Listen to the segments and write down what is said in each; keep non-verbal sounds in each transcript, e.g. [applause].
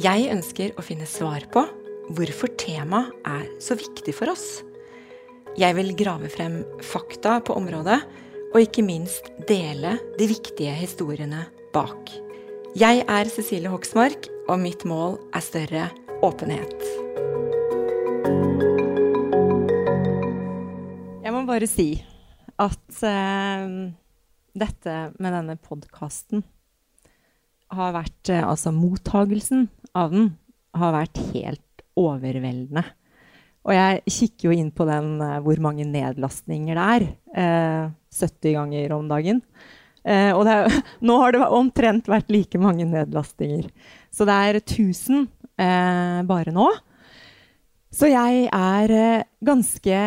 Jeg ønsker å finne svar på hvorfor temaet er så viktig for oss. Jeg vil grave frem fakta på området, og ikke minst dele de viktige historiene bak. Jeg er Cecilie Hoksmark, og mitt mål er større åpenhet. Jeg må bare si at uh, dette med denne podkasten har vært uh, Altså mottagelsen av den har vært helt overveldende. Og jeg kikker jo inn på den uh, hvor mange nedlastninger det er. Eh, 70 ganger om dagen. Eh, og er, [laughs] nå har det omtrent vært like mange nedlastinger. Så det er 1000 bare nå. Så jeg er ganske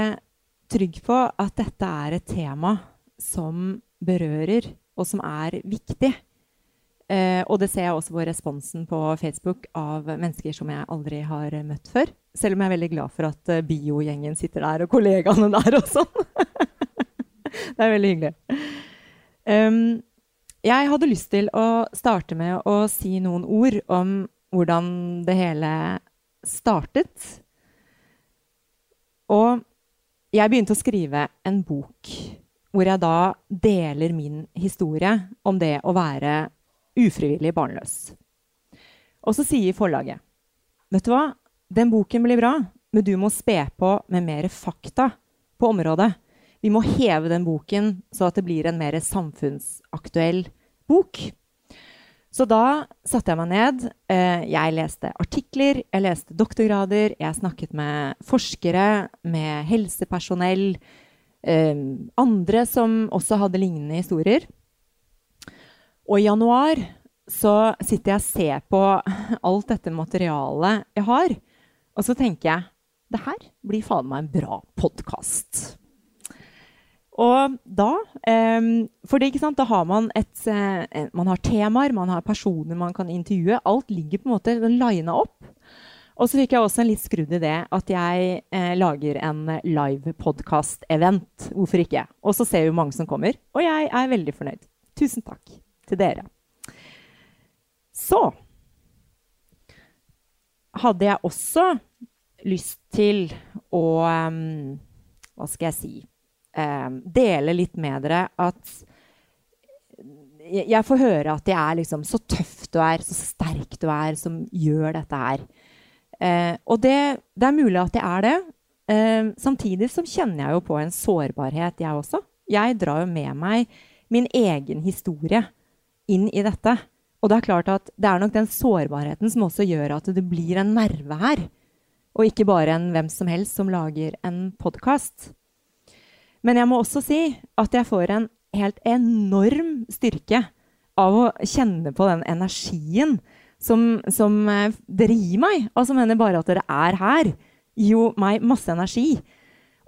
trygg på at dette er et tema som berører, og som er viktig. Eh, og det ser jeg også på responsen på Facebook av mennesker som jeg aldri har møtt før. Selv om jeg er veldig glad for at uh, biogjengen sitter der, og kollegaene der og sånn. [laughs] det er veldig hyggelig. Um, jeg hadde lyst til å starte med å si noen ord om hvordan det hele startet. Og jeg begynte å skrive en bok hvor jeg da deler min historie om det å være ufrivillig barnløs. Og så sier forlaget Vet du hva? Den boken blir bra, men du må spe på med mer fakta på området. Vi må heve den boken så at det blir en mer samfunnsaktuell bok. Så da satte jeg meg ned. Eh, jeg leste artikler, jeg leste doktorgrader, jeg snakket med forskere, med helsepersonell, eh, andre som også hadde lignende historier. Og i januar så sitter jeg og ser på alt dette materialet jeg har, og så tenker jeg det her blir faen meg en bra podkast. Og da um, For det, ikke sant, da har man et uh, Man har temaer, man har personer man kan intervjue. Alt ligger på en måte lina opp. Og så fikk jeg også en litt skrudd idé at jeg eh, lager en live podkast-event. Hvorfor ikke? Og så ser vi hvor mange som kommer. Og jeg er veldig fornøyd. Tusen takk til dere. Så hadde jeg også lyst til å um, Hva skal jeg si um, Dele litt med dere at jeg får høre at jeg er liksom så tøff du er, så sterk du er, som gjør dette her. Uh, og det, det, er mulig at jeg er det. Uh, samtidig så kjenner jeg jo på en sårbarhet, jeg også. Jeg drar jo med meg min egen historie inn i dette. Og det er klart at det er nok den sårbarheten som også gjør at det blir en nerve her. Og ikke bare en hvem som helst som lager en podkast. Men jeg må også si at jeg får en helt enorm styrke av å kjenne på den energien som, som eh, dere gir meg. Altså mener bare at dere er her, gir jo meg masse energi.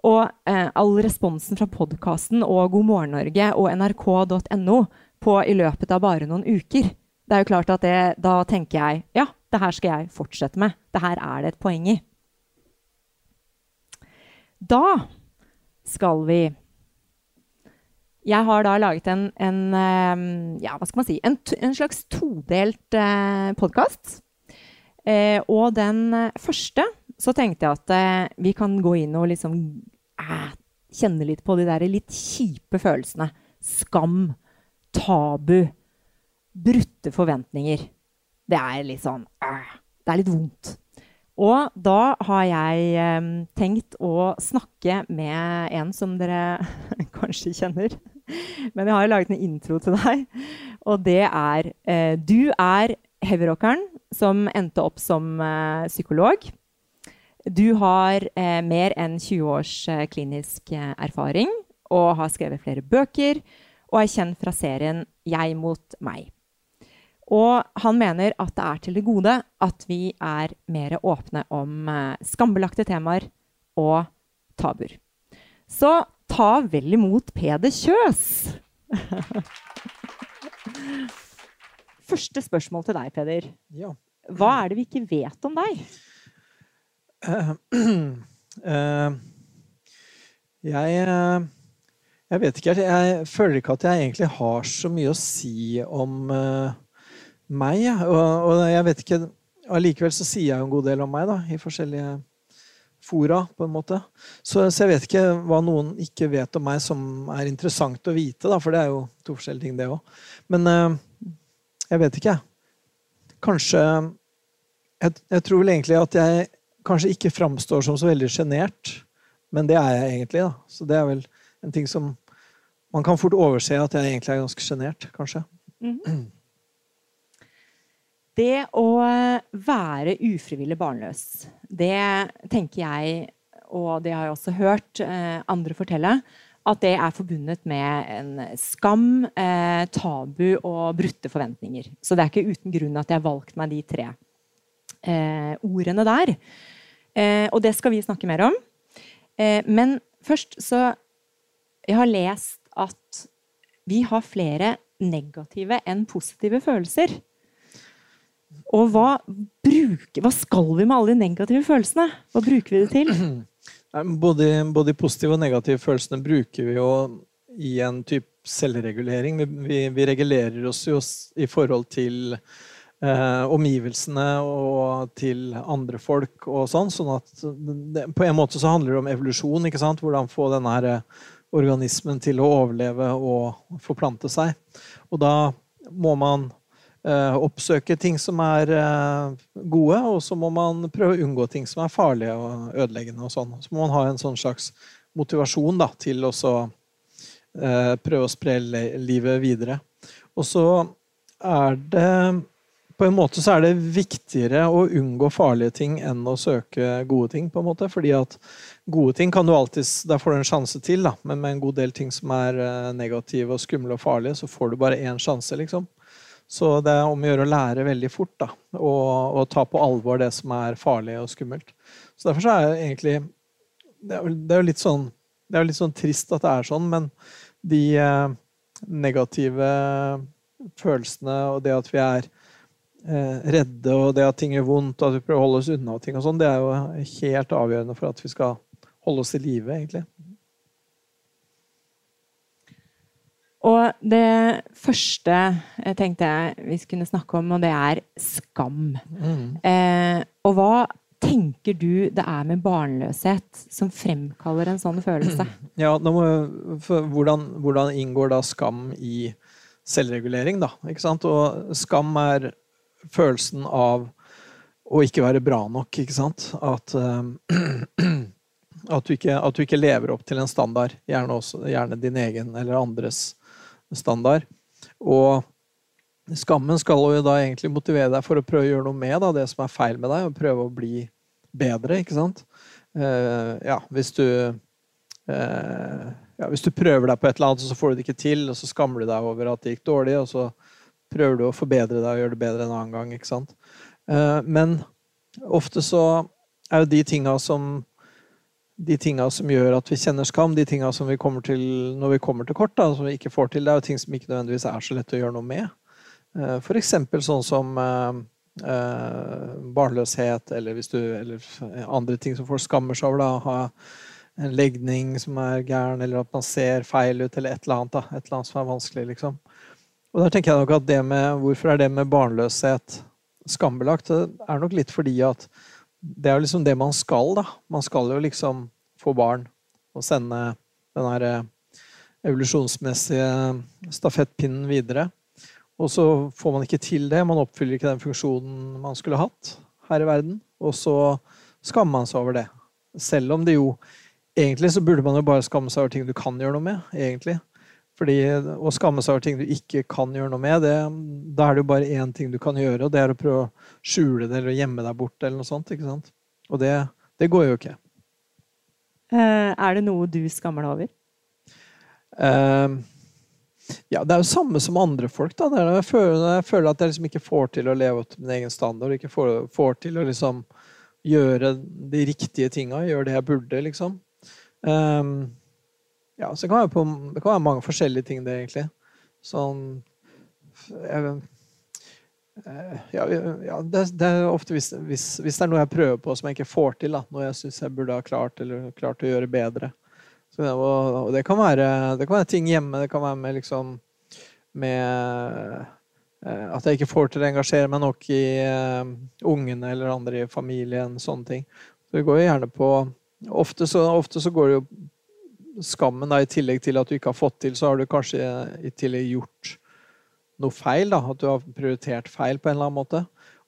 Og eh, all responsen fra podkasten og God morgen Norge og nrk.no på i løpet av bare noen uker. Det er jo klart at det, Da tenker jeg ja, det her skal jeg fortsette med. Det her er det et poeng i. Da skal vi Jeg har da laget en, en ehm, ja, hva skal man si, en, en slags todelt eh, podkast. Eh, og den eh, første så tenkte jeg at eh, vi kan gå inn og liksom eh, kjenne litt på de der litt kjipe følelsene. Skam tabu, brutte forventninger. Det er litt sånn øh, det er litt vondt. Og da har jeg eh, tenkt å snakke med en som dere [laughs] kanskje kjenner. Men jeg har laget en intro til deg, og det er eh, Du er heavyrockeren som endte opp som eh, psykolog. Du har eh, mer enn 20 års klinisk erfaring og har skrevet flere bøker og er kjent fra serien 'Jeg mot meg'. Og han mener at det er til det gode at vi er mer åpne om eh, skambelagte temaer og tabuer. Så ta vel imot Peder Kjøs! [laughs] Første spørsmål til deg, Peder. Ja. Hva er det vi ikke vet om deg? Uh, uh, [clears throat] jeg uh, Jeg vet ikke. Jeg føler ikke at jeg egentlig har så mye å si om meg. Og, og, jeg vet ikke Allikevel så sier jeg en god del om meg da, i forskjellige fora, på en måte. Så, så, jeg vet ikke hva noen ikke vet om meg som er interessant å vite, da, for det er jo to forskjellige ting, det òg. Men uh, jeg vet ikke, Kanskje jeg, jeg, tror vel egentlig at jeg kanskje ikke framstår som så veldig sjenert, men det er jeg egentlig. da. Så det er vel en ting som Man kan fort overse at jeg egentlig er ganske sjenert, kanskje. Mm. Det å være ufrivillig barnløs, det tenker jeg, og det har jeg også hørt eh, andre fortelle, at det er forbundet med en skam, eh, tabu og brutte forventninger. Så det er ikke uten grunn at jeg har valgt meg de tre eh, ordene der. Og det skal vi snakke mer om. Men først så Jeg har lest at vi har flere negative enn positive følelser. Og hva, bruker, hva skal vi med alle de negative følelsene? Hva bruker vi det til? [clears throat] Både, både de positive og negative følelsene bruker vi jo i en type selvregulering. Vi, vi regulerer oss jo i forhold til eh, omgivelsene og til andre folk og sånn. sånn at det, på en måte så handler det om evolusjon. ikke sant? Hvordan få denne her eh, organismen til å overleve og forplante seg. Og da må man Eh, oppsøke ting som er eh, gode, og så må man prøve å unngå ting som er farlige og ødeleggende. og sånn. Så må man ha en sånn slags motivasjon da, til å eh, prøve å spre livet videre. Og så er det på en måte så er det viktigere å unngå farlige ting enn å søke gode ting. på en måte, fordi at gode ting kan du alltid, Der får du en sjanse til, da. men med en god del ting som er negative og skumle og farlige, så får du bare én sjanse. liksom. Så det er om å gjøre å lære veldig fort da, og, og, ta på alvor det som er farlig og skummelt. Så Derfor så er det egentlig Det er, jo litt sånn det er jo litt sånn trist at det er sånn, men de eh, negative følelsene og det at vi er eh, redde, og det at ting gjør vondt, og at vi prøver å holde oss unna ting og sånn, det er jo helt avgjørende for at vi skal holde oss i live, egentlig. Og det første jeg tenkte jeg vi skulle snakke om, og det er skam. Mm. Eh, og hva tenker du det er med barnløshet som fremkaller en sånn følelse? [clears throat] Ja, må, hvordan, hvordan, inngår da skam i selvregulering, da? Ikke sant? Og skam er følelsen av å ikke være bra nok, ikke sant? At, uh, [clears throat] at, du, ikke, at du ikke lever opp til en standard, gjerne, også, gjerne din egen eller andres standard. Og skammen skal jo da egentlig motivere deg for å prøve å gjøre noe med da, det som er feil med deg, og prøve å bli bedre, ikke sant? Uh, ja, hvis du uh, ja, hvis du prøver deg på et eller annet, så får du det ikke til, og så skammer du deg over at det gikk dårlig, og så prøver du å forbedre deg og gjøre det bedre en annen gang. ikke sant? Uh, men ofte så er jo de tinga som de tinga som gjør at vi kjenner skam, de tinga som vi kommer til når vi kommer til kort, da, som vi ikke får til, det er jo ting som ikke nødvendigvis er så lett å gjøre noe med. For F.eks. sånn som eh, eh, barnløshet, eller, du, eller, andre ting som folk skammer seg over. da, ha en legning som er gæren, eller at man ser feil ut, eller et eller annet. da, Et eller annet som er vanskelig, liksom. Og der tenker jeg nok at det med, Hvorfor er det med barnløshet skambelagt? Det er nok litt fordi at det er liksom det man skal, da. Man skal jo liksom få barn og sende den her eh, evolusjonsmessige stafettpinnen videre. Og så får man ikke til det. Man oppfyller ikke den funksjonen man skulle hatt. her i verden, og så skammer man seg over det. Selv om det jo Egentlig så burde man jo bare skamme seg over ting du kan gjøre noe med. egentlig. Fordi Å skamme seg over ting du ikke kan gjøre noe med, det, da er det jo bare én ting du kan gjøre, og det er å prøve å skjule det eller gjemme deg bort. eller noe sånt, ikke sant? Og det, det går jo ikke. Uh, er det noe du skammer deg over? Uh, ja, det er jo samme som andre folk. da. Det er jeg, føler, jeg føler at jeg liksom ikke får til å leve opp til min egen standard. Ikke får, får til å liksom gjøre de riktige tinga, gjøre det jeg burde, liksom. Um, ja, så kan, på, det kan være mange forskjellige ting, det, egentlig. Sånn jeg, eh, ja, ja det, det, er ofte hvis, hvis, hvis, det er noe jeg prøver på som jeg ikke får til, da, noe jeg syns jeg burde ha klart eller klart å gjøre bedre, så, og, det, kan være, det kan være ting hjemme. Det kan være med liksom med eh, at jeg ikke får til å engasjere meg nok i uh, ungene eller andre i familien. Sånne ting. Så det går jo gjerne på Ofte så, ofte så går det jo skammen da, i tillegg til at du ikke har fått til, så har du kanskje i tillegg gjort noe feil. da, At du har prioritert feil på en eller annen måte.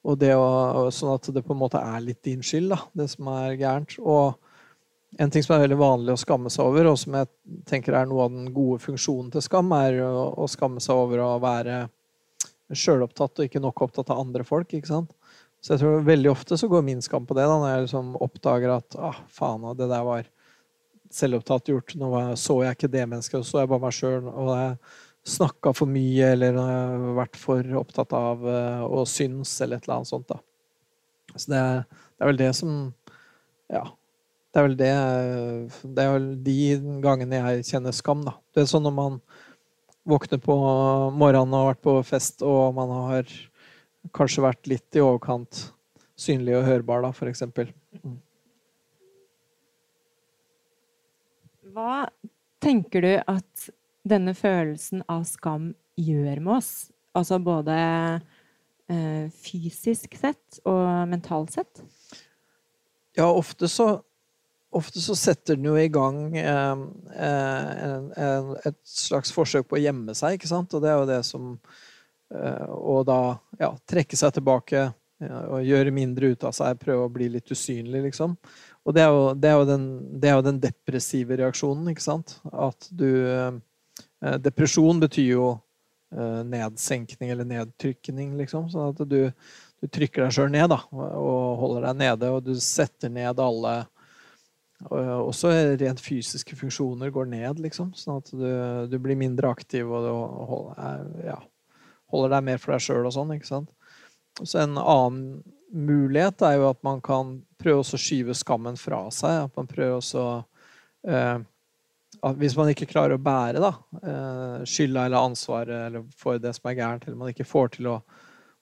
Og det å, sånn at det på en måte er litt din skyld, da, det som er gærent. Og en ting som er veldig vanlig å skamme seg over, og som jeg tenker er noe av den gode funksjonen til skam, er å, skamme seg over å være sjølopptatt og ikke nok opptatt av andre folk. ikke sant? Så jeg tror veldig ofte så går min skam på det, da, når jeg liksom oppdager at ah, faen, det der var selvopptatt gjort. Nå så jeg ikke det mennesket, så jeg bare meg sjøl. Og jeg snakka for mye, eller jeg vært for opptatt av uh, å synes, eller et eller annet sånt. da. Så det, det er vel det som Ja, det er vel det Det er vel de gangene jeg kjenner skam, da. Det er sånn når man våkner på morgenen og har vært på fest, og man har kanskje vært litt i overkant synlig og hørbar, da, for Mm. Hva tenker du at denne følelsen av skam gjør med oss? Altså både eh, fysisk sett og mentalt sett? Ja, ofte så ofte så setter den jo i gang eh, en, en, et slags forsøk på å gjemme seg, ikke sant? Og det er jo det som eh, Og da ja, trekke seg tilbake ja, og gjøre mindre ut av seg, prøve å bli litt usynlig, liksom. Og det er jo, det er jo, den, det er jo den, depressive reaksjonen, ikke sant? At du eh, Depresjon betyr jo eh, nedsenkning eller nedtrykning, liksom. Sånn at du, du trykker deg sjøl ned da, og holder deg nede, og du setter ned alle også rent fysiske funksjoner går ned, liksom. Sånn at du, du blir mindre aktiv og du holder, ja, holder deg mer for deg sjøl og sånn. Så en annen mulighet er jo at man kan prøve å skyve skammen fra seg. At man prøver også eh, Hvis man ikke klarer å bære da, eh, skylda eller ansvaret eller for det som er gærent, eller man ikke får til å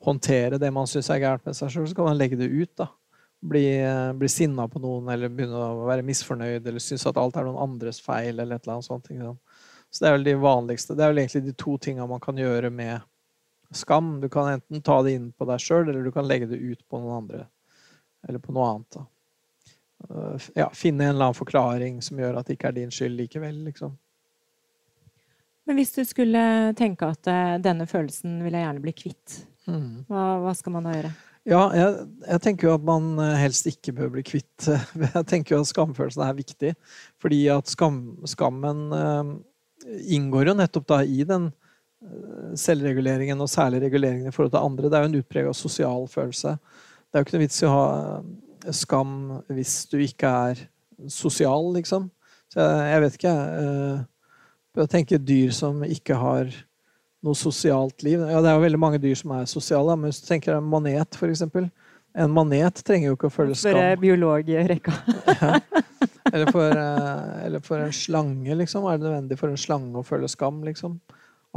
håndtere det man syns er gærent med seg sjøl, så kan man legge det ut. da bli, bli sinna på noen eller begynne å være misfornøyd eller synes at alt er noen andres feil. eller et eller annet sånt. Så det er vel de vanligste. Det er vel egentlig de to tinga man kan gjøre med skam. Du kan enten ta det inn på deg sjøl, eller du kan legge det ut på noen andre. Eller på noe annet. Da. Ja, finne en eller annen forklaring som gjør at det ikke er din skyld likevel. liksom. Men hvis du skulle tenke at eh, denne følelsen vil jeg gjerne bli kvitt, mm. hva, hva skal man da gjøre? Ja, jeg, jeg, tenker jo at man eh, helst ikke bør bli kvitt [laughs] Jeg tenker jo at skamfølelsen er viktig. Fordi at skam, skammen inngår jo nettopp da i den selvreguleringen, og særlig reguleringen i forhold til andre. Det er jo en utprega sosial følelse. Det er jo ikke noe vits i å ha skam hvis du ikke er sosial, liksom. Så jeg, jeg vet ikke, jeg. Uh, jeg tenker dyr som ikke har noe sosialt liv. Ja, det er jo veldig mange dyr som er sosiale, men hvis du tenker en manet, f.eks. En manet trenger jo ikke å føle skam. For biolog i rekka. [laughs] ja. eller, for, eh, eller, for, en slange, liksom. Er det nødvendig for en slange å føle skam, liksom?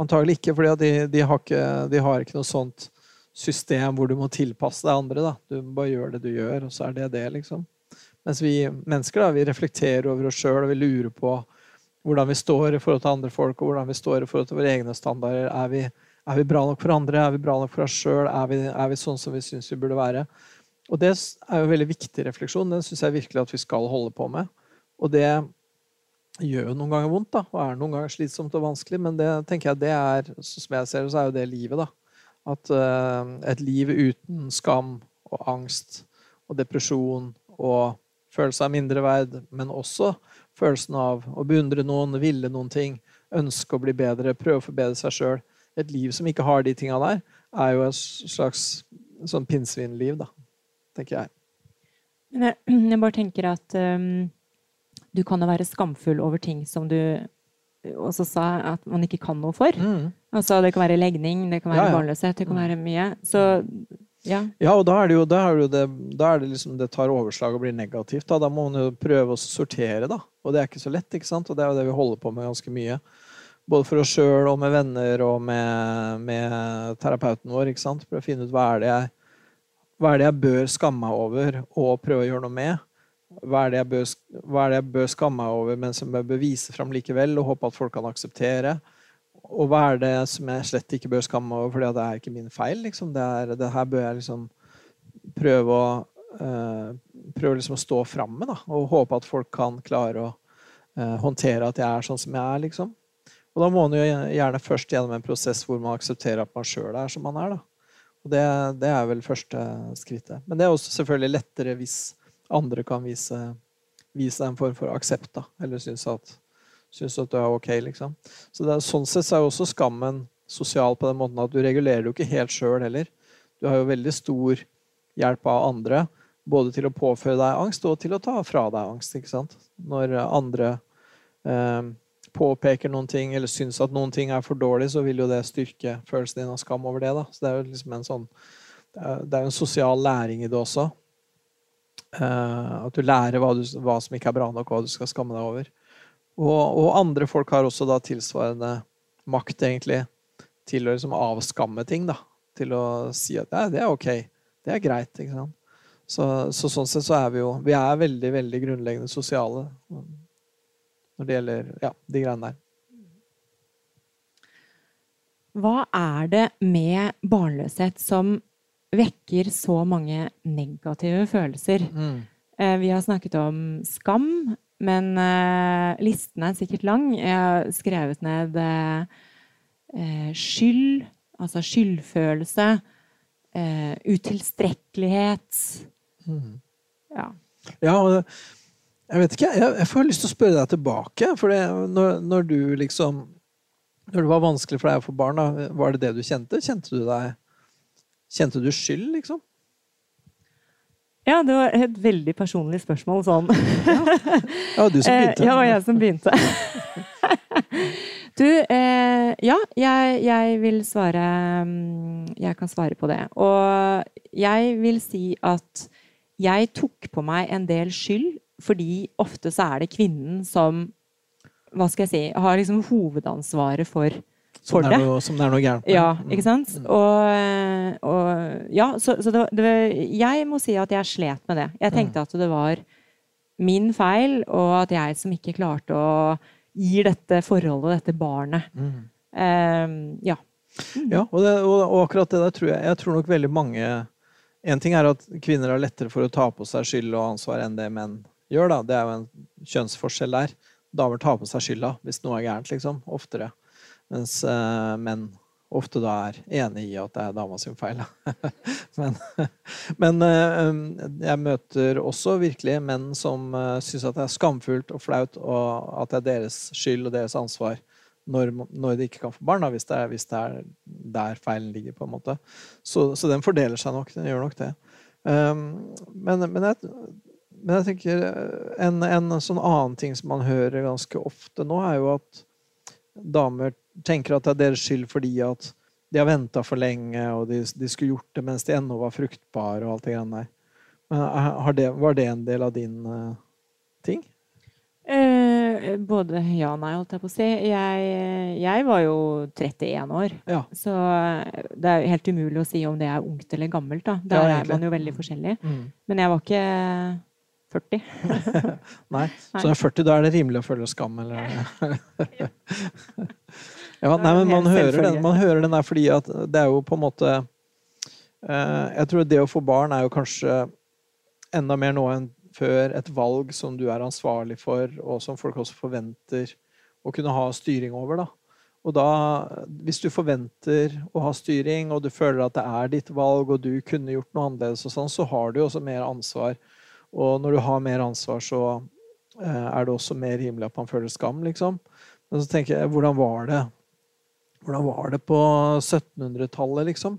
Antagelig ikke, for de, de, de har ikke noe sånt system hvor du må tilpasse deg andre. Da. Du bare gjør det du gjør, og så er det det, liksom. Mens vi mennesker da, vi reflekterer over oss sjøl, og vi lurer på hvordan vi står i forhold til andre folk, og hvordan vi står i forhold til våre egne standarder. Er vi, er vi bra nok for andre? Er vi bra nok for oss sjøl? Er, er, vi sånn som vi syns vi burde være? Og det er jo en veldig viktig refleksjon. Den syns jeg virkelig at vi skal holde på med. Og det gjør jo noen ganger vondt, da, og er noen ganger slitsomt og vanskelig, men det tenker jeg det er, som jeg ser det, så er jo det livet, da. At uh, et liv uten skam og angst og depresjon og følelse av mindreverd, men også følelsen av å beundre noen, ville noen ting, ønske å bli bedre, prøve å forbedre seg sjøl. Et liv som ikke har de tinga der, er jo et slags sånn pinnsvinliv, da, tenker jeg. Jeg, [clears throat] jeg bare tenker at um, du kan jo være skamfull over ting som du også sa at man ikke kan noe for. Mm. Altså, det kan være legning, det kan være Ja, ja. barnløshet, det kan Mm. være mye. Så ja. Ja, og da er det jo, er det, er det liksom det tar overslag og blir negativt. Da. da må man jo prøve å sortere, da. Og det er ikke så lett, ikke sant? Og det er jo det vi holder på med ganske mye. Både for oss sjøl og med venner og med, med terapeuten vår. ikke sant? For å finne ut hva er det jeg, hva er det jeg bør skamme meg over og prøve å gjøre noe med. Hva er bør, hva er det jeg bør skamme meg over, men som jeg bør vise fram likevel og håpe at folk kan akseptere. Og hva er det som jeg slett ikke bør skamme meg over, fordi det er ikke min feil. Liksom. Det, er, det her bør jeg liksom prøve å uh, prøve liksom å stå fram med, da, og håpe at folk kan klare å uh, håndtere at jeg er sånn som jeg er. liksom. Og da må man jo gjerne først gjennom en prosess hvor man aksepterer at man sjøl er som man er. da. Og det, det er vel første skrittet. Men det er også selvfølgelig lettere hvis andre kan vise, vise en form for aksept, da, eller synes at, synes at du er ok, liksom. Så er, sånn sett så er jo også skammen sosial på den måten at du regulerer det jo ikke helt sjøl heller. Du har jo veldig stor hjelp av andre, både til å påføre deg angst og til å ta fra deg angst. ikke sant? Når andre eh, påpeker noen ting eller syns at noen ting er for dårlig, så vil jo det styrke følelsen din av skam over det. da. Så det er jo liksom en sånn det er jo en sosial læring i det også. Eh, at du lærer hva, du, hva som ikke er bra nok, hva du skal skamme deg over. Og, og andre folk har også da tilsvarende makt, egentlig, til å liksom avskamme ting. da. Til å si at ja, det er ok, det er greit. ikke sant? Så, så sånn sett så er vi jo Vi er veldig, veldig grunnleggende sosiale når det gjelder ja, de greiene der. Hva er det med barnløshet som vekker så mange negative følelser? Mm. Vi har snakket om skam, men eh, listen er sikkert lang. Jeg har skrevet ned eh, eh, skyld, altså skyldfølelse, utilstrekkelighet utilstrekkelighet. Ja. Ja, og jeg vet ikke, jeg, jeg får lyst til å spørre deg tilbake. For det, når, når du liksom Når det var vanskelig for deg å få barn, da, var det det du kjente? Kjente du deg Kjente du skyld, liksom? ja, det var et veldig personlig spørsmål sånn. Ja, du som [laughs] Eh, begynte. ja, det var jeg som begynte. [laughs] du, eh, ja, jeg, jeg vil svare mm, Jeg kan svare på det. Og jeg vil si at jeg tok på meg en del skyld, fordi ofte så er det kvinnen som hva skal jeg si, har liksom hovedansvaret for, for som, det det. er noe, som det er noe gærent med. Ja, Mm. ikke sant? Og, og ja, så, så det, det, jeg må si at jeg slet med det. Jeg tenkte at det var min feil, og at jeg som ikke klarte å gi dette forholdet, dette barnet. Mm. Eh, ja. Ja, og, det, og akkurat det der tror jeg Jeg tror nok veldig mange En ting er at kvinner har lettere for å ta på seg skyld og ansvar enn det menn gjør. da. Det er jo en kjønnsforskjell der. Damer tar på seg skylda hvis noe er gærent, liksom. Oftere. Mens uh, menn ofte da er enig i at det er dama sin feil. [laughs] men men eh, jeg møter også virkelig menn som uh, syns at det er skamfullt og flaut, og at det er deres skyld og deres ansvar når, når de ikke kan få barn, da, hvis, det er, hvis det er der feilen ligger. på en måte. Så, så den fordeler seg nok. Den gjør nok det. Um, men, men, jeg, men jeg tenker eh, en, en sånn annen ting som man hører ganske ofte nå, er jo at damer tenker at det er deres skyld fordi at de har venta for lenge, og de, de skulle gjort det mens de ennå var fruktbare. og alt det greiene der. Men eh, har det, Var det en del av din uh, ting? Eh, både ja og nei, holdt jeg på å si. Jeg, jeg var jo 31 år, Ja. så det er helt umulig å si om det er ungt eller gammelt. da. Der Ja, er man jo veldig forskjellig. Mm. Men jeg var ikke 40. [laughs] Nei. Så er 40, da er det rimelig å føle skam, eller? ja, [laughs] nei, men man hører, den, man hører den der fordi at det er jo på en måte eh, Jeg tror det å få barn er jo kanskje enda mer nå enn før et valg som du er ansvarlig for, og som folk også forventer å kunne ha styring over. da. Og da, hvis du forventer å ha styring, og du føler at det er ditt valg, og du kunne gjort noe annerledes, og sånn, så har du jo også mer ansvar. Og når du har mer ansvar, så eh, er det også mer rimelig at man føler skam, liksom. Men så tenker jeg, hvordan var det? Hvordan var det på 1700-tallet, liksom?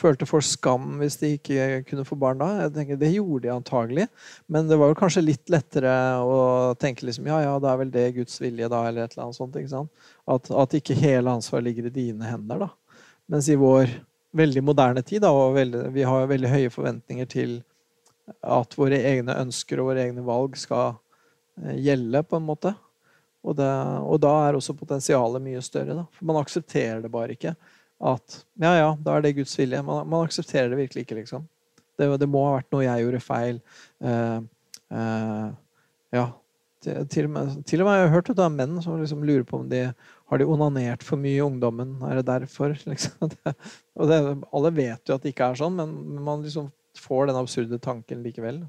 Følte folk skam hvis de ikke kunne få barn da? Jeg tenker, Det gjorde de antagelig, men det var jo kanskje litt lettere å tenke liksom, ja, ja, det er vel det Guds vilje, da, eller et eller annet sånt. ikke sant? At, at ikke hele ansvaret ligger i dine hender. da. Mens i vår veldig moderne tid, da, og veldig, vi har veldig høye forventninger til at våre egne ønsker og våre egne valg skal eh, gjelde, på en måte. Og, det, og da er også potensialet mye større. da, For man aksepterer det bare ikke at ja, ja, da er det Guds vilje. Man, man aksepterer det virkelig ikke, liksom. Det, det, må ha vært noe jeg gjorde feil. Uh, uh, ja. Til, til, og med, til, og med, jeg har hørt av menn som liksom lurer på om de har de onanert for mye i ungdommen. Er det derfor? [laughs] Liksom? Det, og det, alle vet jo at det ikke er sånn, men man liksom får den absurde tanken likevel.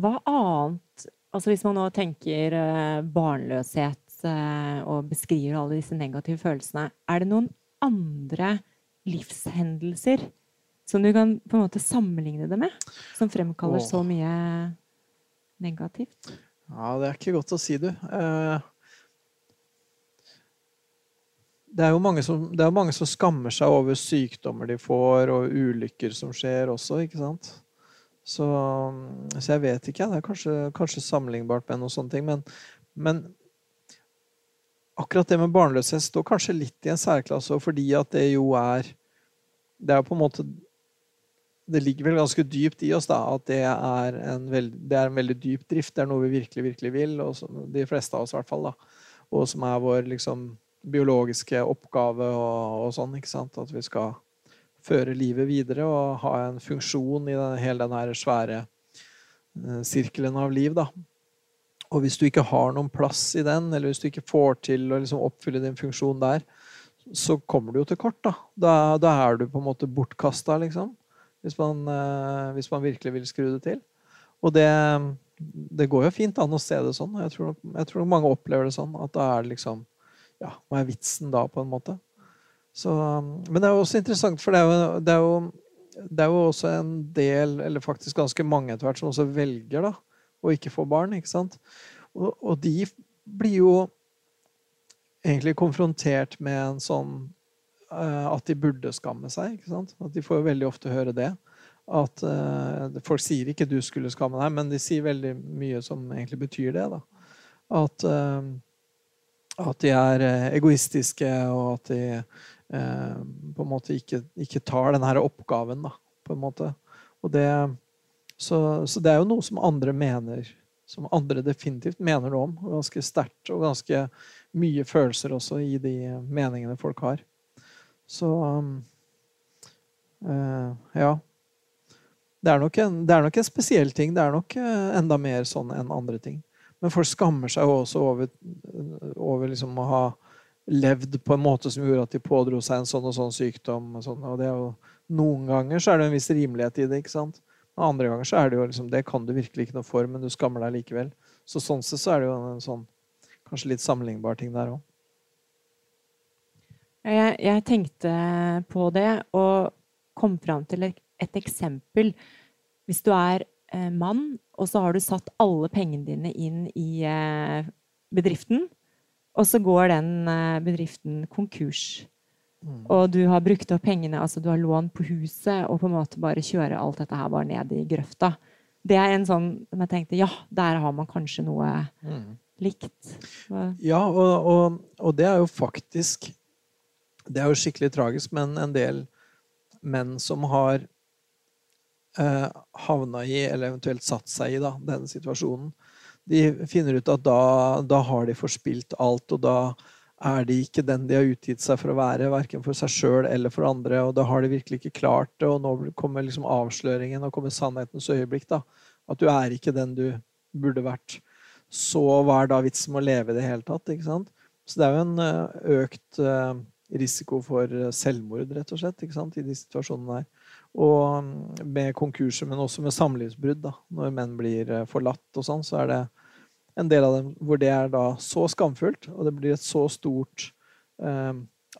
Hva annet Altså Hvis man nå tenker uh, barnløshet Eh, og beskriver alle disse negative følelsene. Er det noen andre livshendelser som du kan på en måte sammenligne det med? Som fremkaller så mye negativt? Ja, det er ikke godt å si, du. Eh, det er jo mange som, er mange som skammer seg over sykdommer de får, og ulykker som skjer også, ikke sant? Så, så jeg vet ikke. Det er kanskje, kanskje sammenlignbart med noen sånne ting. Men, men akkurat det med barnløshet står kanskje litt i en særklasse, fordi at det jo er Det er på en måte Det ligger vel ganske dypt i oss da, at det er, en veld, det er en veldig dyp drift. Det er noe vi virkelig, virkelig vil, og som, de fleste av oss i hvert fall. da, Og som er vår liksom, biologiske oppgave og, og sånn. ikke sant, At vi skal føre livet videre og ha en funksjon i den, hele den svære uh, sirkelen av liv. da. Og hvis du ikke har noen plass i den, eller hvis du ikke får til å liksom oppfylle din funksjon der, så kommer du jo til kort. Da, da, da er du på en måte bortkasta, liksom. Hvis man, eh, hvis man, virkelig vil skru det til. Og det, det, går jo fint an å se det sånn. Jeg tror, jeg tror mange opplever det sånn. At da er det liksom Ja, hva er vitsen da, på en måte? Så, men det er jo også interessant, for det er jo, det er jo, det er jo også en del, eller faktisk ganske mange etter hvert, som også velger da, å ikke få barn. ikke sant? Og, og, de blir jo egentlig konfrontert med en sånn uh, at de burde skamme seg. ikke sant? At De får jo veldig ofte høre det. At uh, Folk sier ikke 'du skulle skamme deg', men de sier veldig mye som egentlig betyr det. da. At, uh, at de er egoistiske, og at de på en måte ikke, ikke tar denne oppgaven, da, på en måte. Og det så, så, det er jo noe som andre mener, som andre definitivt mener noe om. Ganske sterkt og ganske mye følelser også i de meningene folk har. Så uh, ja. Det er, en, det er, nok en, spesiell ting. Det er nok uh, enda mer sånn enn andre ting. Men folk skammer seg jo også over, over liksom å ha levd på en måte som gjorde at de pådro seg en sånn og sånn sykdom. Og, sånn, og jo, noen ganger så er det en viss rimelighet i det. ikke sant? Andre ganger så er det jo liksom Det kan du virkelig ikke noe for, men du skammer deg likevel. Så sånn sett så er det jo en sånn kanskje litt sammenlignbar ting der òg. Jeg, jeg, tenkte på det og kom fram til et, et eksempel. Hvis du er eh, mann, og så har du satt alle pengene dine inn i eh, bedriften, og så går den eh, bedriften konkurs. Mm. Og du har brukt opp pengene, altså du har lån på huset, og på en måte bare kjører alt dette her bare ned i grøfta. Det er en sånn som jeg tenkte Ja, der har man kanskje noe mm. likt. Ja, og, og, og, det er jo faktisk Det er jo skikkelig tragisk, men en del menn som har eh, havna i, eller eventuelt satt seg i, da, denne situasjonen, de finner ut at da, da har de forspilt alt, og da er de ikke den de har utgitt seg for å være, verken for seg sjøl eller for andre. Og da har de virkelig ikke klart det, og nå kommer liksom avsløringen og kommer sannhetens øyeblikk. da, At du er ikke den du burde vært. Så hva er da vitsen med å leve i det hele tatt? ikke sant? Så det er jo en eh, økt eh, risiko for eh, selvmord, rett og slett, ikke sant, i de situasjonene der. Og med konkurser, men også med samlivsbrudd. da, Når menn blir forlatt og sånn, så er det en del av dem hvor det er da så skamfullt, og det blir et så stort eh,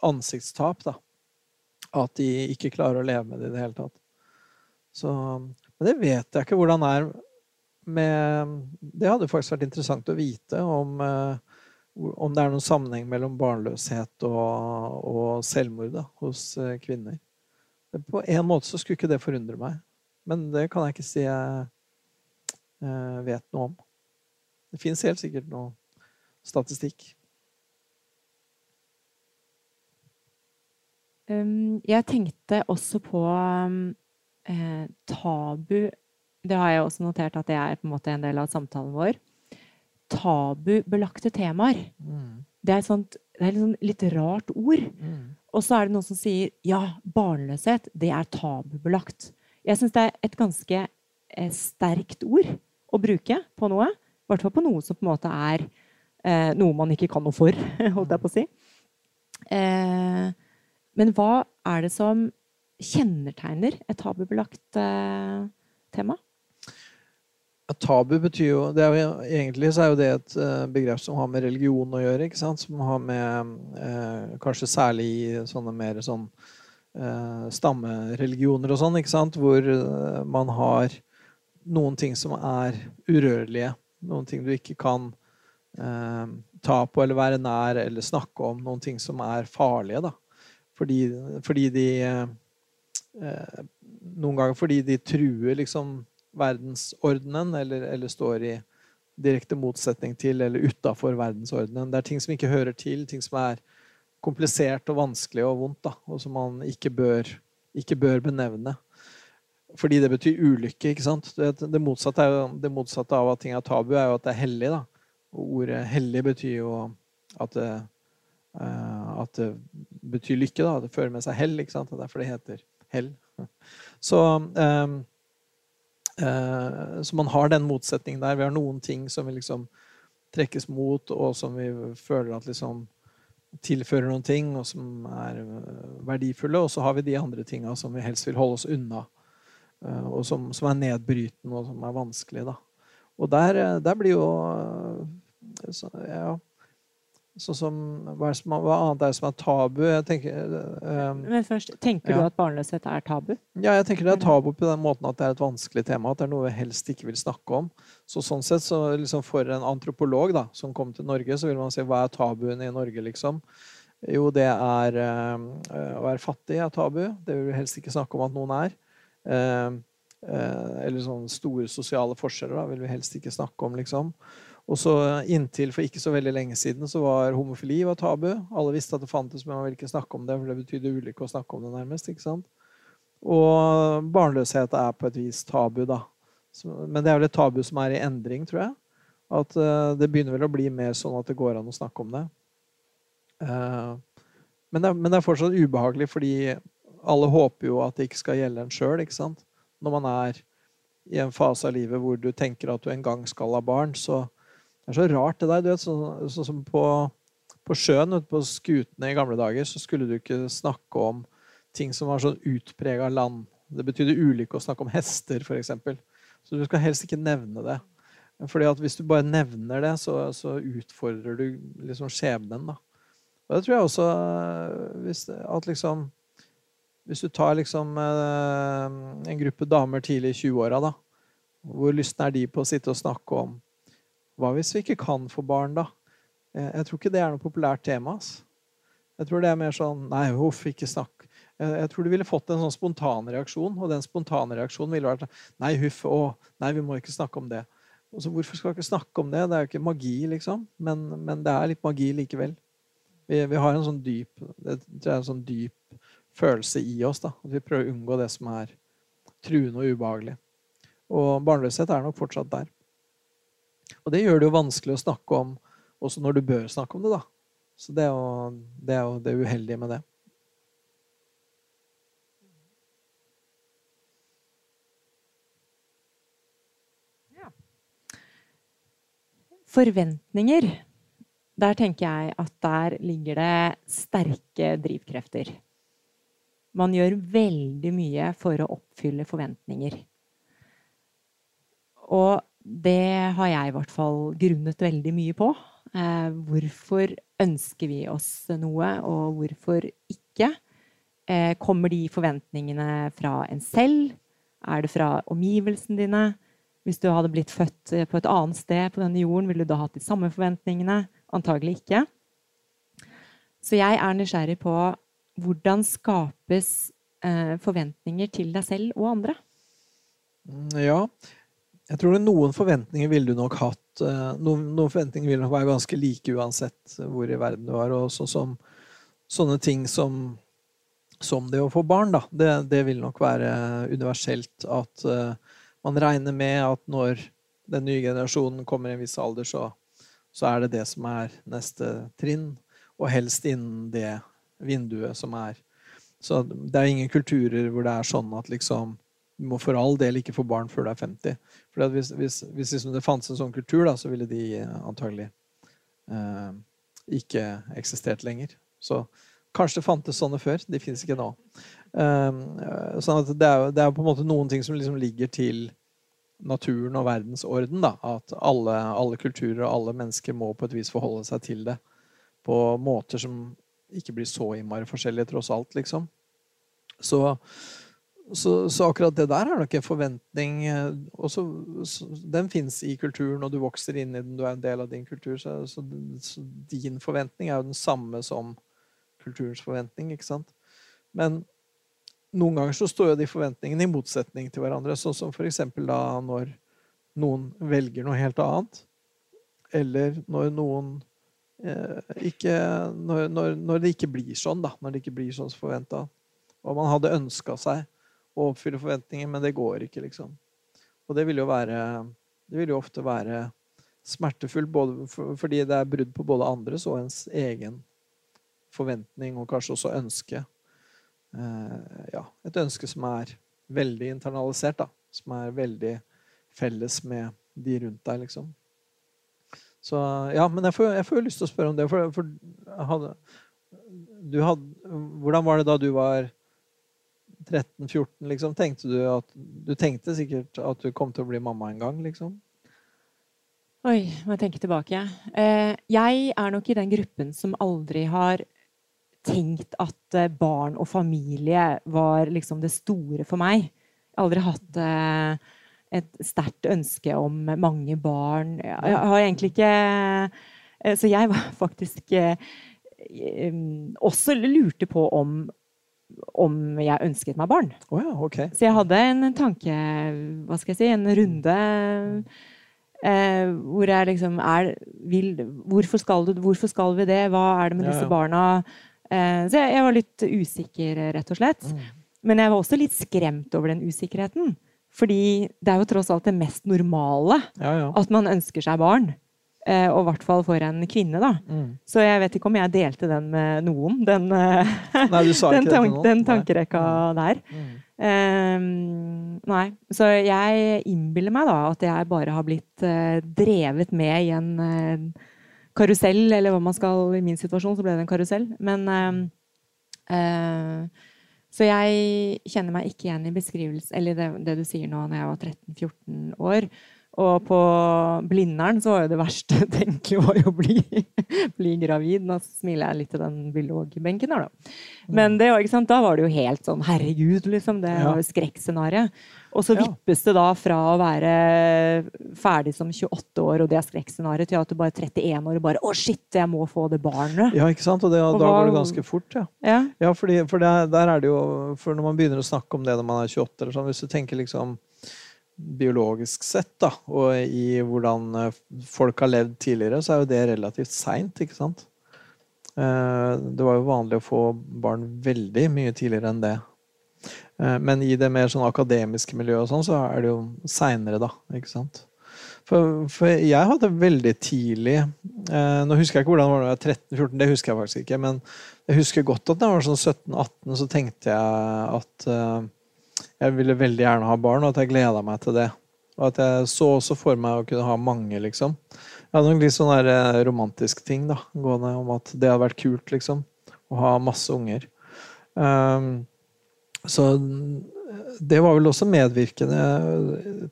ansiktstap da, at de ikke klarer å leve med det i det hele tatt. Så, men det vet jeg ikke hvordan er med Det hadde faktisk vært interessant å vite om, eh, om det er noen sammenheng mellom barnløshet og, og selvmord da, hos eh, kvinner. På en måte så skulle ikke det forundre meg, men det kan jeg ikke si jeg eh, vet noe om. Det fins helt sikkert noe statistikk. Um, jeg tenkte også på eh, tabu Det har jeg også notert at det er på en en del av samtalen vår. Tabubelagte temaer. Mm. Det er, sånt, det er sånn litt rart ord. Mm. Og så er det noen som sier ja, barnløshet, det er tabubelagt. Jeg syns det er et ganske eh, sterkt ord å bruke på noe. I hvert fall på noe som på en måte er eh, noe man ikke kan noe for, [laughs] holdt jeg på å si. Eh, men hva er det som kjennetegner et tabubelagt eh, tema? Tabu betyr jo, jo Egentlig så er jo det et uh, begrep som har med religion å gjøre. ikke sant? Som har med eh, Kanskje særlig i sånne mer sånn eh, stammereligioner og sånn, ikke sant? Hvor man har noen ting som er urørlige. Noen ting du ikke kan ta på eller være nær eller snakke om. Noen ting som er farlige, da. Fordi, fordi de Noen ganger fordi de truer liksom verdensordenen, eller, eller står i direkte motsetning til eller utafor verdensordenen. Det er ting som ikke hører til, ting som er komplisert og vanskelig og vondt, da, og som man ikke bør, ikke bør benevne. Fordi det betyr ulykke. ikke sant? Det, det, motsatte jo, det, motsatte av at ting er tabu, er jo at det er hellig. da. Og ordet hellig betyr jo at det, uh, at det betyr lykke. da. Det fører med seg hell. ikke sant? Det er derfor det heter hell. [laughs] Så um, Eh, så man har den motsetningen der. Vi har noen ting som vi liksom trekkes mot, og som vi føler at liksom tilfører noen ting, og som er eh, verdifulle. Og så har vi de andre tinga som vi helst vil holde oss unna, eh, og som, som er nedbrytende, og som er vanskelig. Da. Og der, der blir jo så, ja, Sånn som, hva, som, hva, annet er det som er tabu? Tenker, um, Men først, Tenker ja. du at barnløshet er tabu? Ja, jeg tenker det er tabu på den måten at det er et vanskelig tema. At det er noe vi helst ikke vil snakke om. Så sånn sett, så liksom For en antropolog da, som kom til Norge, så vil man si hva er tabuen i Norge, liksom? Jo, det er uh, å være fattig er tabu. Det vil vi helst ikke snakke om at noen er. Uh, eller sånne store sosiale forskjeller da, vil vi helst ikke snakke om, liksom. Og så Inntil for ikke så veldig lenge siden så var homofili var tabu. Alle visste at det fantes, men man ville ikke snakke om det, for det betydde ulykke å snakke om det, nærmest. ikke sant? Og barnløshet er på et vis tabu, da. Men det er vel et tabu som er i endring, tror jeg. At uh, det begynner vel å bli mer sånn at det går an å snakke om det. Uh, men, det men, det er fortsatt ubehagelig, fordi alle håper jo at det ikke skal gjelde en sjøl. Når man er i en fase av livet hvor du tenker at du en gang skal ha barn, så det er så rart, det der. du vet, Sånn så, som på, på sjøen, ute på skutene i gamle dager, så skulle du ikke snakke om ting som var sånn utprega land. Det betydde ulykke å snakke om hester, f.eks. Så du skal helst ikke nevne det. Fordi at Hvis du bare nevner det, så, så utfordrer du liksom skjebnen. da. Og det tror jeg også hvis, at liksom Hvis du tar liksom eh, en gruppe damer tidlig i 20-åra, da. Hvor lysten er de på å sitte og snakke om hva hvis vi ikke kan få barn, da? Jeg tror ikke det er noe populært tema. Ass. Jeg tror det er mer sånn Nei, huff, ikke snakk. Jeg tror du ville fått en sånn spontan reaksjon, og den spontane reaksjonen ville vært Nei, huff, å, nei, vi må ikke snakke om det. Og så Hvorfor skal vi ikke snakke om det? Det er jo ikke magi, liksom. Men, men det er litt magi likevel. Vi, vi, har en sånn dyp det er en sånn dyp følelse i oss. da, At vi prøver å unngå det som er truende og ubehagelig. Og barnløshet er nok fortsatt der. Og det gjør det jo vanskelig å snakke om også når du bør snakke om det, da. Så det er jo det, er jo det uheldige med det. Ja. Forventninger. Der tenker jeg at der ligger det sterke drivkrefter. Man gjør veldig mye for å oppfylle forventninger. Og det har jeg i hvert fall grunnet veldig mye på. Eh, hvorfor ønsker vi oss noe, og hvorfor ikke? Eh, kommer de forventningene fra en selv? Er det fra omgivelsene dine? Hvis du hadde blitt født på et annet sted på denne jorden, ville du da hatt de samme forventningene? Antagelig ikke. Så jeg er nysgjerrig på hvordan skapes eh, forventninger til deg selv og andre? Ja. Jeg tror noen forventninger ville du nok hatt. Eh, noen, noen, forventninger ville nok være ganske like uansett hvor i verden du var. Og så, som, sånne ting som, som, det å få barn, da. Det, det vil nok være universelt at uh, man regner med at når den nye generasjonen kommer i en viss alder, så, så er det det som er neste trinn. Og helst innen det vinduet som er. Så det er ingen kulturer hvor det er sånn at liksom du må for all del ikke få barn før du er 50. For hvis, hvis, hvis liksom det fantes en sånn kultur, da, så ville de eh, antagelig eh, ikke eksistert lenger. Så kanskje det fantes sånne før. De fins ikke nå. Eh, sånn at det er, det er på en måte noen ting som liksom ligger til naturen og verdensorden. Da. At alle, alle, kulturer og alle mennesker må på et vis forholde seg til det på måter som ikke blir så innmari forskjellige, tross alt, liksom. Så, så, så, akkurat det der er nok en forventning eh, så, Den fins i kulturen, og du vokser inn i den, du er en del av din kultur. Så, så, din forventning er jo den samme som kulturens forventning, ikke sant? Men noen ganger så står jo de forventningene i motsetning til hverandre. Sånn som for eksempel da når noen velger noe helt annet, eller når noen Eh, ikke, når, når, når, det ikke blir sånn, da. Når det ikke blir sånn som forventa. Og man hadde ønska seg å oppfylle forventninger, men det går ikke, liksom. Og det vil jo være Det vil jo ofte være smertefullt både for, fordi det er brudd på både andres og ens egen forventning, og kanskje også ønske. Eh, ja, et ønske som er veldig internalisert, da. Som er veldig felles med de rundt deg, liksom. Så ja, men jeg får, jeg får jo lyst til å spørre om det. For, for hadde, hadde, hvordan var det da du var 13-14, liksom? Tenkte du at Du tenkte sikkert at du kom til å bli mamma en gang, liksom? Oi, må jeg tenke tilbake. Eh, jeg er nok i den gruppen som aldri har tenkt at eh, barn og familie var liksom det store for meg. Jeg har aldri hatt eh, et sterkt ønske om mange barn. Jeg har egentlig ikke Så jeg var [laughs] faktisk også lurte på om om jeg ønsket meg barn. Oh ja, okay. Så jeg hadde en tanke Hva skal jeg si En runde eh, hvor jeg liksom er vil, hvorfor, skal du, hvorfor skal vi det? Hva er det med ja, disse barna? Eh, så jeg, jeg, var litt usikker, rett og slett. Mm. Men jeg var også litt skremt over den usikkerheten. Fordi det er jo tross alt det mest normale at man ønsker seg barn. Eh, og i hvert fall for en kvinne, da. Mm. Så jeg vet ikke om jeg delte den med noen, den, du nei, den, tank, den tankerekka nei. der. Mm. Um, nei. Så jeg innbiller meg da at jeg bare har blitt uh, drevet med i en uh, karusell, eller hva man skal I min situasjon så ble det en karusell. Men uh, så jeg kjenner meg ikke igjen i beskrivelse, eller det, det du sier nå, når jeg var 13-14 år. Og på Blindern så var jo det verste [laughs] tenkelig var jo å bli, [laughs] bli gravid. Nå smiler jeg litt til den biologbenken her, da. Men det, da var det jo helt sånn herregud, liksom. Det var jo skrekkscenarioet. Og så vippes det da fra å være ferdig som 28 år, og det er skrekkscenarioet, til at du bare er 31 år og bare Å, shit, jeg må få det barnet. Ja, ikke sant? Og, det, og da går det ganske fort, ja. Ja, ja fordi, for det, der er det jo For når man begynner å snakke om det når man er 28, eller sånn, hvis du tenker liksom biologisk sett, da, og i hvordan eh, folk har levd tidligere, så er jo det relativt seint, ikke sant? Eh, det var jo vanlig å få barn veldig mye tidligere enn det. Eh, men i det mer sånn akademiske miljøet og sånn, så er det jo seinere, da. ikke sant? For, for, jeg hadde veldig tidlig eh, Nå husker jeg ikke hvordan det var var 13-14, det husker jeg faktisk ikke. Men jeg husker godt at da jeg var sånn 17-18, så tenkte jeg at eh, jeg ville veldig gjerne ha barn, og at jeg gleda meg til det. Og at jeg så også for meg å kunne ha mange, liksom. Jeg hadde nok litt sånn der eh, romantisk ting da, gående om at det hadde vært kult, liksom. Å ha masse unger. Um, så det var vel også medvirkende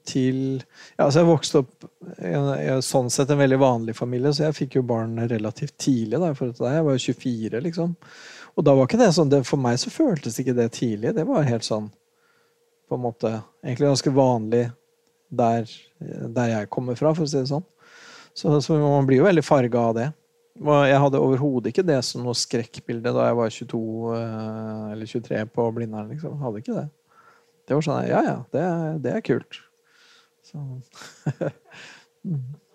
til ja, altså Jeg vokste opp i en, sånn sett en veldig vanlig familie, så jeg fikk jo barn relativt tidlig. Da, for jeg var jo 24, liksom. Og da var ikke det sånn det, For meg så føltes ikke det tidlig. Det var helt sånn på en måte Egentlig ganske vanlig der, der jeg kommer fra, for å si det sånn. Så, så man blir jo veldig farga av det. Jeg hadde overhodet ikke det som noe skrekkbilde da jeg var 22 eh, eller 23 på Blindern. Liksom. Hadde ikke det. Det var sånn Ja, ja, det, det er kult. Så. [laughs]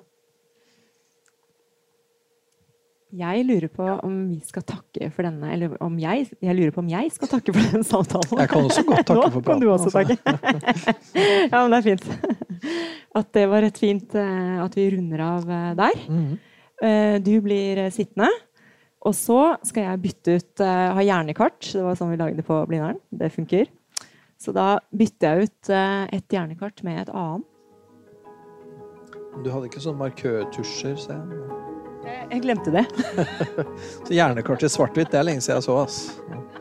Jeg lurer på om vi skal takke for denne Eller om jeg, jeg lurer på om jeg skal takke for denne samtalen. Jeg kan også godt takke for praten. Nå kan du også altså. takke. [laughs] ja, men det er fint. At det var et fint eh, at vi runder av eh, der. Mm. Du blir sittende. Og så skal jeg bytte ut ha hjernekart. Det var sånn vi lagde på Blindern. Det funker. Så da bytter jeg ut et hjernekart med et annet. Du hadde ikke sånn markørtusjer, ser jeg. Jeg glemte det. [laughs] så hjernekart svart-hvitt, det er lenge siden jeg så. ass.